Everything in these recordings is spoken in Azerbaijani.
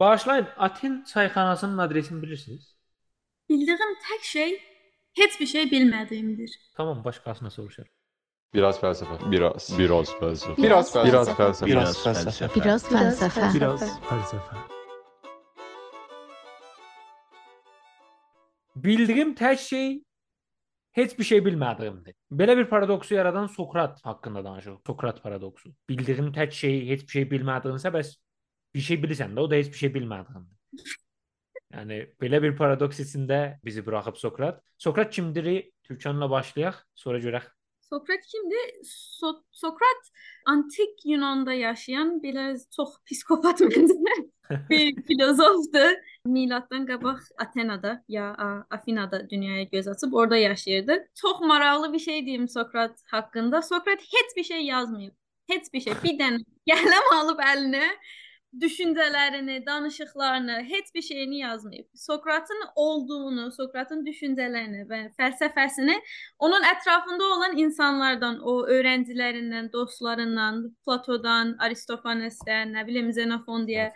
Bağışlayın, Aten çayxanasının adresini bilirsiniz? Bildiyim tek şey hiçbir şey bilmediğimdir. Tamam, başqasına soruşar. Biraz felsefe. Biraz. Biraz felsefe. Biraz felsefe. Biraz felsefe. Biraz felsefe. Biraz felsefe. Biraz Fəlsəfə. Bildiyim tək şey heç bir şey bilmədiyimdir. Belə bir paradoksu yaradan Sokrat haqqında danışırıq. Sokrat paradoksu. Bildiyim tək şey heç bir şey bilmədiyinsə bəs bir şey bilirsən də, o da heç bir şey bilmədiyindir. Yəni belə bir paradoks içində bizi buraxıb Sokrat. Sokrat kimdir? Türkanla başlayaq, sonra görək. Sokrat kimdi? So- Sokrat antik Yunan'da yaşayan biraz çok psikopat bir filozoftu. Milattan qabaq Atenada ya Afinada dünyaya göz açıb orada yaşayırdı. Çok maraqlı bir şey diyeyim Sokrat hakkında. Sokrat hiçbir şey yazmayıb. Hiçbir şey. Bir dənə qələm alıb əlinə düşüncelerini, danışıqlarını, hiçbir şeyini yazmayıb. Sokratın olduğunu, Sokratın düşüncelerini ve felsefesini onun ətrafında olan insanlardan, o öğrencilerinden, dostlarından, Platodan, Aristofanesdən, nə bilim Xenofon deyə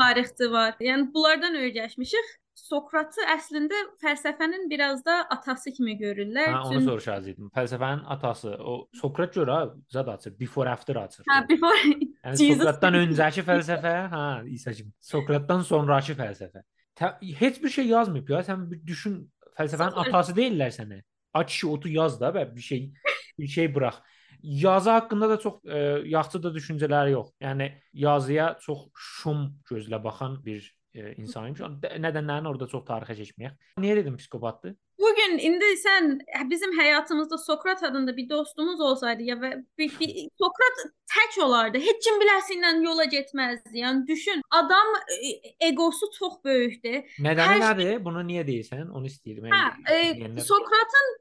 tarixçi var. Yəni bunlardan öyrəşmişik. Sokratı əslində fəlsəfənin biraz da atası kimi görürlər. Hə, onu soruşacaqdım. Fəlsəfənin atası, o Sokrat görə zad açır, before after açır. Hə, before Yəni Sokratdan öncəki fəlsəfə, hə, İsa kimi. Sokratdan sonrakı fəlsəfə. Tə- Heç bir şey yazmayıb ya. Sən bir düşün, fəlsəfənin Sokrat- atası deyirlər sənə. Aç işi otu yaz da və bir şey bir şey burax. Yazı haqqında da çox e, yaxşı da düşüncələri yox. Yəni yazıya çox şum gözlə baxan bir e, insan imiş. Nədənlərini orada çox tarixə keçməyək. Niyə dedim psikopatdır? Bugün indi sen bizim hayatımızda Sokrat adında bir dostumuz olsaydı ya ve bir, bir Sokrat tek olardı. Heç kim biləsindən yola getməzdi. Yəni düşün, adam e, egosu çox böyükdür. Nədəni Hər nədir? Bunu niyə deyirsən? Onu istəyirəm. Ha, e, dinləyənlər- Sokrat'ın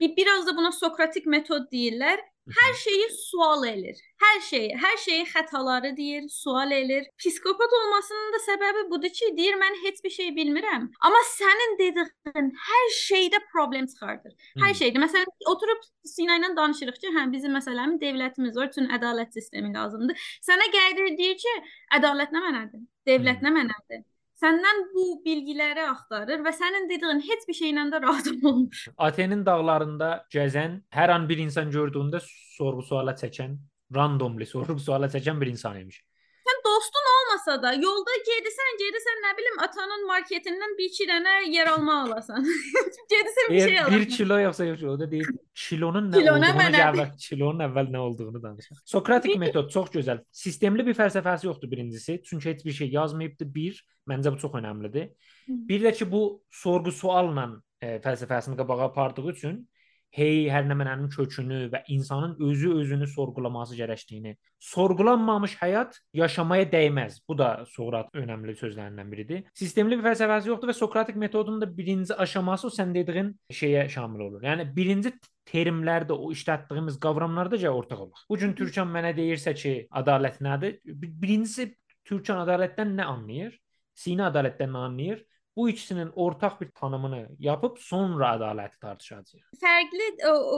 bir, biraz da buna Sokratik metod deyirlər. Hər şeyi sual edir. Hər şeyi, hər şeyi xətaları deyir, sual edir. Psikopat olmasının da səbəbi budur ki, deyir mən heç bir şey bilmirəm. Amma sənin dediyin hər şeydə problem çıxardır. Hər şeydə. Məsələn, oturub Sina ilə danışırıq ki, hə bizim məsələmiz dövlətimiz var, üçün ədalət sistemi lazımdır. Sənə gəlir deyir ki, ədalət nə mənadır? Dövlət nə mənadır? Səndən bu bilgiləri axtarır və sənin dediyin heç bir şeylə də razı olmur. Atenin dağlarında gəzən, hər an bir insan gördüyündə sorğu-suala çəkən, randomly sorğu-suala çəkən bir insan imiş. Sən dostun olmasa da yolda gedirsən, gedirsən nə bilim atanın marketindən bir iki dənə yer alma alasan. gedirsən bir şey Eğer alasan. bir kilo yoxsa yox, o da deyil. Kilonun nə Kilo nə olduğunu əvvəl, kilonun əvvəl nə olduğunu danışaq. Sokratik metod çox gözəl. Sistemli bir fəlsəfəsi yoxdur birincisi. Çünki heç bir şey yazmayıbdı. Bir, məncə bu çox əhəmilidir. Bir də ki bu sorğu-sualla e, fəlsəfəsini qabağa apardığı üçün hey hər nəmənənin kökünü və insanın özü özünü sorğulaması gərəkdiyini. Sorğulanmamış həyat yaşamaya dəyməz. Bu da Sokrat önəmli sözlərindən biridir. Sistemli bir fəlsəfəsi yoxdur və Sokratik metodun da birinci aşaması o sən dediyin şeyə şamil olur. Yəni birinci terimlərdə o işlətdiyimiz qavramlarda da ortaq olur. Bu gün Türkan mənə deyirsə ki, ədalət nədir? Birincisi Türkan ədalətdən nə anlayır? Sina ədalətdən nə anlayır? Bu ikisinin ortaq bir tanımını yapıb sonra ədaləti tartışacağıq. Fərqli o, o,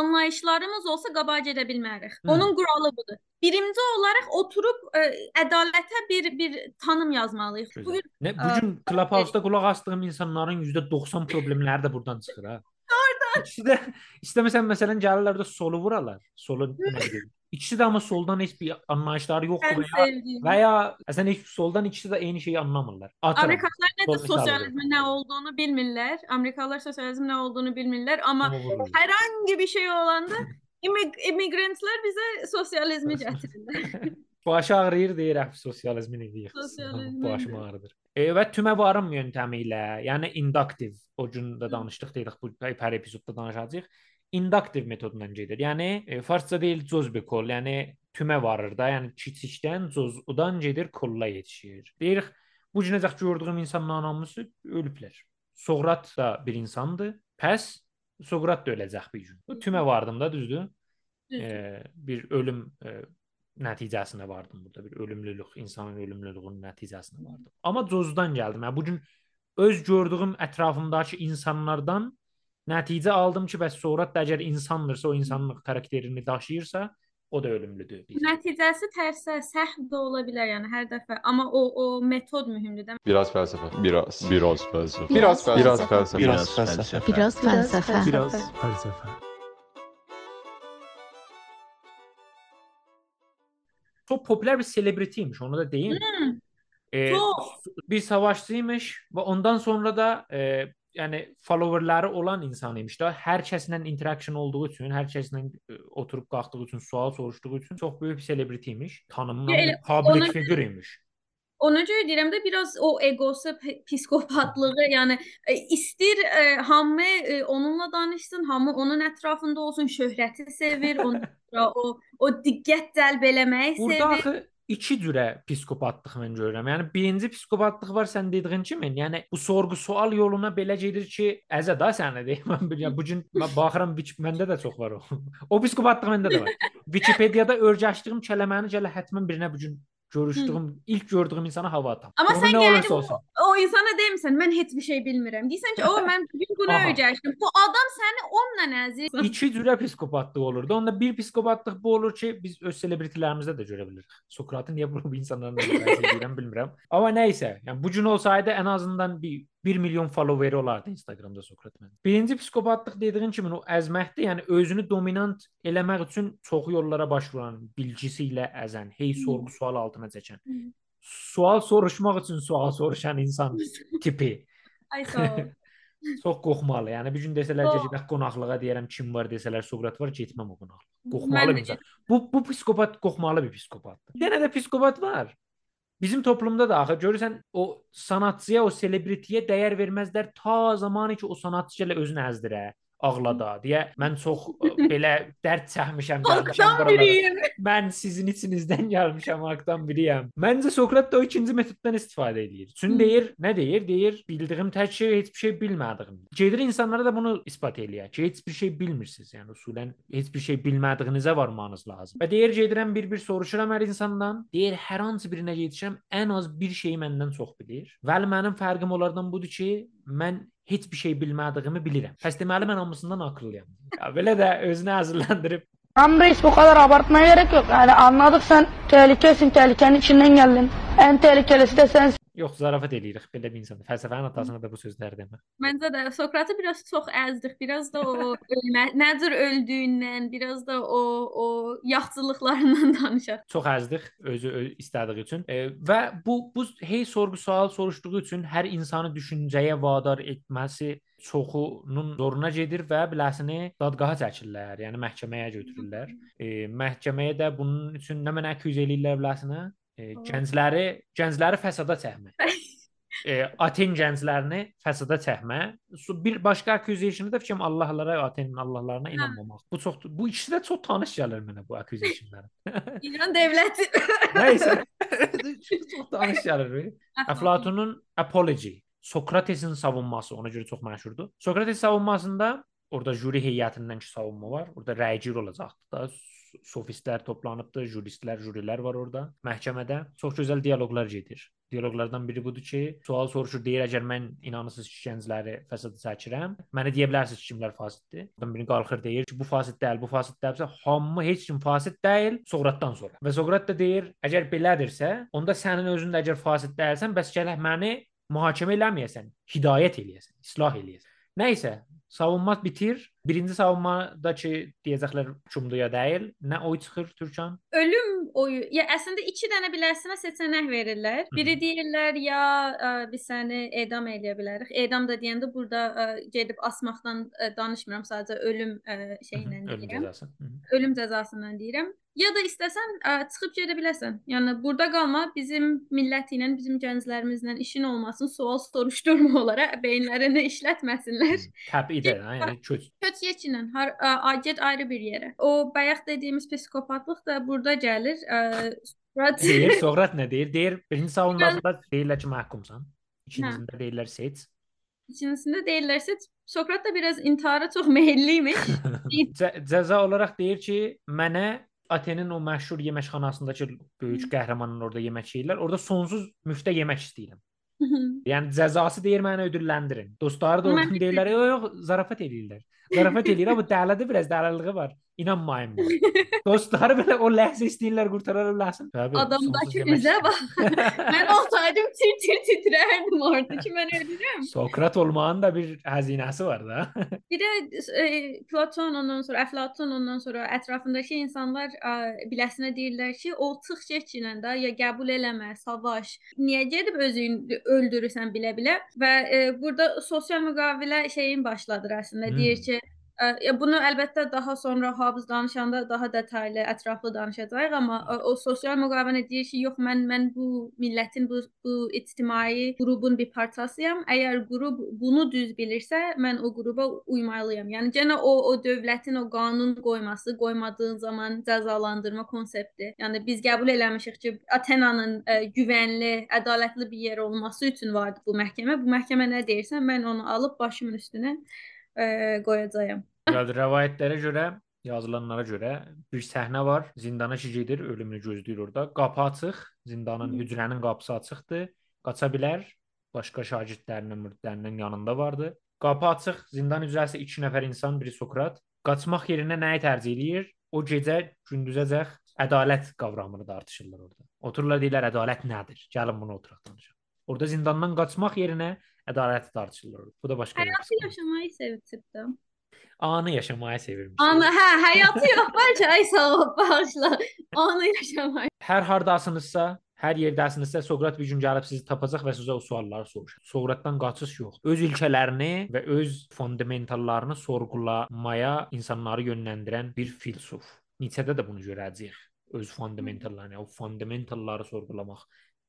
anlayışlarımız olsa qabağa gedə bilmərik. Hı. Onun quralı budur. Birinci olaraq oturub ə, ədalətə bir bir tanım yazmalıyıq. Gözəl. Bugün Nə bu gün Clubhouse-da qulaq asdığım insanların %90 problemləri də buradan çıxır ha. Oradan. İkisi də istəməsən məsələn gəlirlər də solu vuralar. Solu nə bilim. İkisi də amma soldan heç bir anlayışları yoxdur ən və ya sevdiyim. və ya əslən heç soldan ikisi də eyni şeyi anlamırlar. Atıram. Amerikalılar nə Sol də misal sosializmin nə olduğunu bilmirlər. Amerikalılar sosializmin nə olduğunu bilmirlər, amma Amma vururlar. hər hangi bir şey olanda immig immigrantlar bizə sosializmi gətirirlər. Başı ağrıyır deyirəm sosializmin eləyir. Sosializmin Başım ağrıdır. E, və tümə varım yöntəmi ilə, yəni induktiv, o gün də danışdıq dedik bu hər epizodda danışacağıq. Induktiv metodundan gedir. Yəni e, farsça deyil cozbekol, yəni tümə varır da, yəni kiçikdən cozudan gedir kolla yetişir. Deyirik bu günəcək gördüyüm insanların hamısı ölüblər. Sokrat da bir insandır. Pəs Sokrat da öləcək bir gün. Bu tümə vardım da, düzdür? e, bir ölüm e, nəticəsinə vardım burada. Bir ölümlülük, insanın ölümlülüyünün nəticəsinə vardım. Amma cozdan gəldim. Yəni bu gün öz gördüyüm ətrafımdakı insanlardan nəticə aldım ki, bəs sonra da əgər insandırsa, o insanlıq xarakterini daşıyırsa, o da ölümlüdür. deyirsən. Nəticəsi tərsə, səhv də ola bilər, yəni hər dəfə. Amma o o metod mühümdür də. Biraz felsefe. Biraz. Biraz felsefe. Biraz felsefe. Biraz felsefe. Biraz felsefe. Biraz felsefe. Biraz felsefe. Çok popüler bir selebritiymiş onu da diyeyim. Hmm, Ee, çok. bir savaşçıymış ve ondan sonra da e, yani followerları olan insanıymış da her kəslə interaction olduğu üçün, hər kəslə e, oturub qalxdığı üçün, sual soruşduğu üçün çox böyük bir selebritiymiş. Tanınmış public figure imiş. Ona görə deyirəm də biraz o egosu, p- psikopatlığı, yəni e, istir e, hamı e, onunla danışsın, hamı onun ətrafında olsun, şöhrəti sevir, onun o o diqqət cəlb eləməyi Burada sevir. axı iki cürə psikopatlıq mən görürəm. Yəni birinci psikopatlıq var sən dediyin kimi. Yəni bu sorğu-sual yoluna belə gedir ki, əzə da səni deyim. Mən bilirəm bu gün mən baxıram məndə də çox var o. o psikopatlıq məndə də var. Wikipediyada örgəşdiyim kəlməni gələ həttəmən birinə bu gün görüşdüyüm, ilk gördüyüm insana hava atam. Amma Onu sən nə gəlib olsun. O insana demisən, mən heç bir şey bilmirəm. Deyirsən ki, o mən bugün bunu Aha. öyrəndim. Bu adam səni onunla əzir. İki cürə psikopatlıq olurdu. Onda bir psikopatlıq bu olur ki, biz öz selebritilərimizdə də görə bilirik. Sokratı niyə bu bu insanlarla müqayisə edirəm bilmirəm. Amma nəysə, yəni bu gün olsaydı ən azından bir 1 milyon followeri olardı Instagramda Sokrat mənim. Birinci psikopatlıq dediyin kimi o əzməkdir. Yəni özünü dominant eləmək üçün çox yollara başvuran, bilgisi ilə əzən, hey sorğu-sual altına çəkən. Sual soruşmaq üçün sual soruşan insan tipi. Ay sağ ol. Çox qorxmalı. Yəni bir gün desələr ki, gedək qonaqlığa deyərəm kim var desələr Sokrat var, getməm o qonaqlığa. Qorxmalı bir insan. Bu bu psikopat qorxmalı bir psikopatdır. Yenə də psikopat var. Bizim toplumda da axı görürsən o sanatçıya, o selebritiyə dəyər verməzlər ta zamanı ki o sanatçı ilə özünü əzdirə, ağlada deyə mən çox ə, belə dərd çəkmişəm, gəlmişəm buralara. Mən sizin içinizdən gəlmişəm, haqdan biriyəm. Məncə Sokrat da o ikinci metoddan istifadə edir. Çünki deyir, nə deyir? Deyir, bildiyim tək şey heç bir şey bilmədiyim. Gedir insanlara da bunu isbat eləyir ki, heç bir şey bilmirsiniz. Yəni usulən heç bir şey bilmədiyinizə varmanız lazım. Və deyir, gedirəm bir-bir soruşuram hər insandan. Deyir, hər hansı birinə yetişirəm, ən az bir şeyi məndən çox bilir. Vəli mənim fərqim onlardan budur ki, mən heç bir şey bilmədiyimi bilirəm. Pəs deməli mən hamısından ağıllıyam. Ya belə də özünü əziləndirib Tam reis bu kadar abartmaya gerek yok. Yani anladık sen tehlikesin, tehlikenin içinden geldin. En tehlikelisi de sensin. Yox, zarafat eləyirik belə bir insanda. Fəlsəfənin atasına da bu sözləri demə. Məncə də Sokratı biraz çox əzdik. Biraz da o ölmə, nədir öldüyündən, biraz da o o yaxçılıqlarından danışaq. Çox əzdik özü ö- istədiyi üçün. E, və bu bu hey sorğu-sual soruşduğu üçün hər insanı düşüncəyə vadar etməsi çoxunun zoruna gedir və biləsini dadqaha çəkirlər, yəni məhkəməyə götürürlər. E, məhkəməyə də bunun üçün nə mənə aküz eləyirlər biləsinə? E, gəncləri, gəncləri fəsada çəkmək. E, Aten gənclərini fəsada çəkmə. Bir başqa accusation da fikrim Allahlara, Atenin Allahlarına inanmamaq. Bu çox bu ikisi də çox tanış gəlir mənə bu accusationlar. İran dövləti. Nəysə. çox tanış gəlir. Əflatunun Apology, Sokratesin savunması ona görə çox məşhurdur. Sokrates savunmasında orada jüri heyətindən ki savunma var. Orada rəycir olacaqdı da. Sofistlər toplanıbdı, juristlər, jürilər var orada məhkəmədə. Çox gözəl dialoqlar gedir. Dialoqlardan biri budur ki, sual soruşur, deyir əgər mən inanırsınız ki, gəncləri fəsada çəkirəm, mənə deyə bilərsiniz ki, kimlər fasiddir. Ondan biri qalxır deyir ki, bu fasid deyil, bu fasid deyilsə, hamı heç kim fasid deyil, Soqratdan sonra. Və Soqrat da deyir, əgər belədirsə, onda sənin özün də əgər fasid deyilsən, bəs gərək məni mühakimə eləməyəsən, hidayət eləyəsən, islah eləyəsən. Nəysə, savunma bitir. Birinci savunmadakı deyəcəklər hökmdür ya deyil. Nə oy çıxır Türkan? Ölüm oyu. Ya əslində 2 dənə biləsinə seçənək verirlər. Biri deyirlər ya ə, biz səni edam eləyə bilərik. Edam da deyəndə burada ə, gedib asmaqdan ə, danışmıram, sadəcə ölüm ə, şeylə Ölüm deyirəm. cəzası. Hı -hı. Ölüm cəzasından deyirəm. Ya da istəsən ə, çıxıb gedə biləsən. Yəni burada qalma, bizim millət ilə, bizim gənclərimizlə işin olmasın, sual soruşturma olaraq beyinlərini işlətməsinlər. Təbii də, yəni köç. Köç yeçinən har ə, get ayrı bir yerə. O bayaq dediyimiz psikopatlıq da burada gəlir. Ə, Sokrat Deyir, Soqrat nə deyir? Deyir, birinci savunmasında deyirlər ki, məhkumsan. İkincisində deyirlər seç. İkincisində deyirlərsə Sokrat da biraz intihara çox meyilliymiş. Cə cəza olaraq deyir ki, mənə Atenin o məşhur yeməkxanasındakı böyük qəhrəmanın orada yemək yeyirlər. Orada sonsuz müftə yemək istəyirəm. Yəni cəzası deyir məni ödülləndirin. Dostları da oradan deyirlər, yox, yox, zarafat eləyirlər. Zarafat eləyir, amma dəlidə biraz dəliliyi var. İnanmayın buna. Dostları belə o ləhzə istəyirlər qurtara bilərsən. Tabii, Adamdakı üzə bax. mən olsaydım tir tir titrərdim orada ki, mən ölürəm. Sokrat olmağın da bir həzinəsi var da. Bir də e, Platon ondan sonra Əflatun ondan sonra ətrafındakı insanlar ə, biləsinə deyirlər ki, o çıx keçinən də ya qəbul eləmə, savaş. Niyə gedib özünü öldürürsən bilə-bilə və e, burada sosial müqavilə şeyin başladır əslində. Hmm. Deyir ki, bunu əlbəttə daha sonra Hobbes danışanda daha detallı, ətraflı danışacağıq, amma o, o sosial müqavilə deyir ki, yox mən mən bu millətin bu bu ictimai qrubun bir parçasıyam. Əgər qrub bunu düz bilirsə, mən o qruba uymalıyam. Yəni yenə o o dövlətin o qanun qoyması, qoymadığın zaman cəzalandırma konsepti. Yəni biz qəbul eləmişik ki, Atenanın ə, güvənli, ədalətli bir yer olması üçün vardı bu məhkəmə. Bu məhkəmə nə deyirsə, mən onu alıb başımın üstünə ə, qoyacağam. Yəni rəvayətlərə görə, yazılanlara görə bir səhnə var. Zindana gedir, ölümünü gözləyir orada. Qapı açıq, zindanın, hücrənin qapısı açıqdır. Qaça bilər. Başqa şagirdlərinin, müridlərinin yanında vardı. Qapı açıq, zindan hücrəsi 2 nəfər insan, biri Sokrat. Qaçmaq yerinə nəyi tərcih eləyir? O gecə gündüzəcək ədalət qavramını tartışırlar orada. Otururlar deyirlər ədalət nədir? Gəlin bunu oturaq danışaq. Orada zindandan qaçmaq yerinə ədaləti tartışırlar. orada. Bu da başqa Həyatı yaşamayı sevibdim. Anı yaşamayı sevirmiş. Anı, hə, həyatı yox, bəlkə ay sağ ol, bağışla. Anı yaşamayı. Hər hardasınızsa, hər yerdəsinizsə Sokrat bir gün gəlib sizi tapacaq və sizə o sualları soruşacaq. Sokratdan qaçış yox. Öz ilkələrini və öz fundamentallarını sorğulamaya insanları yönləndirən bir filsof. Nietzsche-də də bunu görəcəyik. Öz fundamentallarını, o fundamentalları sorğulamaq,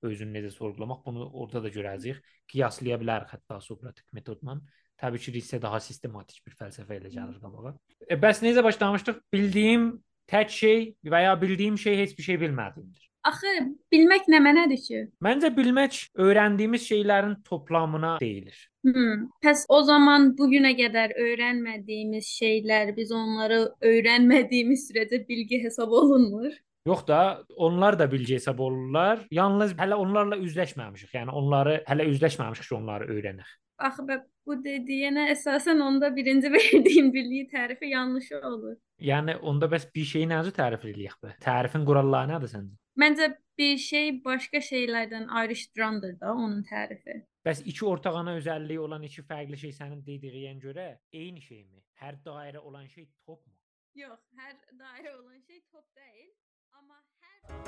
özünü necə sorğulamaq bunu orada da görəcəyik. Qiyaslaya bilərik hətta Sokratik metodla. Təbii ki, Nietzsche daha sistematik bir fəlsəfə ilə gəlir qabağa. E, bəs necə başlamışdıq? Bildiyim tək şey və ya bildiyim şey heç bir şey bilmədiyimdir. Axı bilmək nə mənədir ki? Məncə bilmək öyrəndiyimiz şeylərin toplamına deyilir. Hmm. Pəs o zaman bu günə qədər öyrənmədiyimiz şeylər biz onları öyrənmədiyimiz sürəcə bilgi hesab olunmur. Yox da onlar da bilgi hesab olurlar. Yalnız hələ onlarla üzləşməmişik. Yəni onları hələ üzləşməmişik ki, onları öyrənək. Axı bu dediyinə əsasən onda birinci verdiyin bilgi tərifi yanlış olur. Yəni onda bəs bir şeyi necə tərif eləyək bə? Tərifin quralları nədir səncə? Məncə bir şey başqa şeylərdən ayrışdırandır da onun tərifi. Bəs iki ortaq ana özəlliyi olan iki fərqli şey sənin dediyin görə eyni şeymi? Hər dairə olan şey topmu? Yox, hər dairə olan şey top deyil,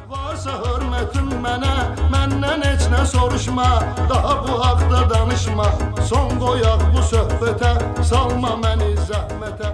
Varsa hörmətin mənə, məndən heç nə soruşma, daha bu haqda danışma. Son qoyaq bu söhbətə, salma məni zəhmətə.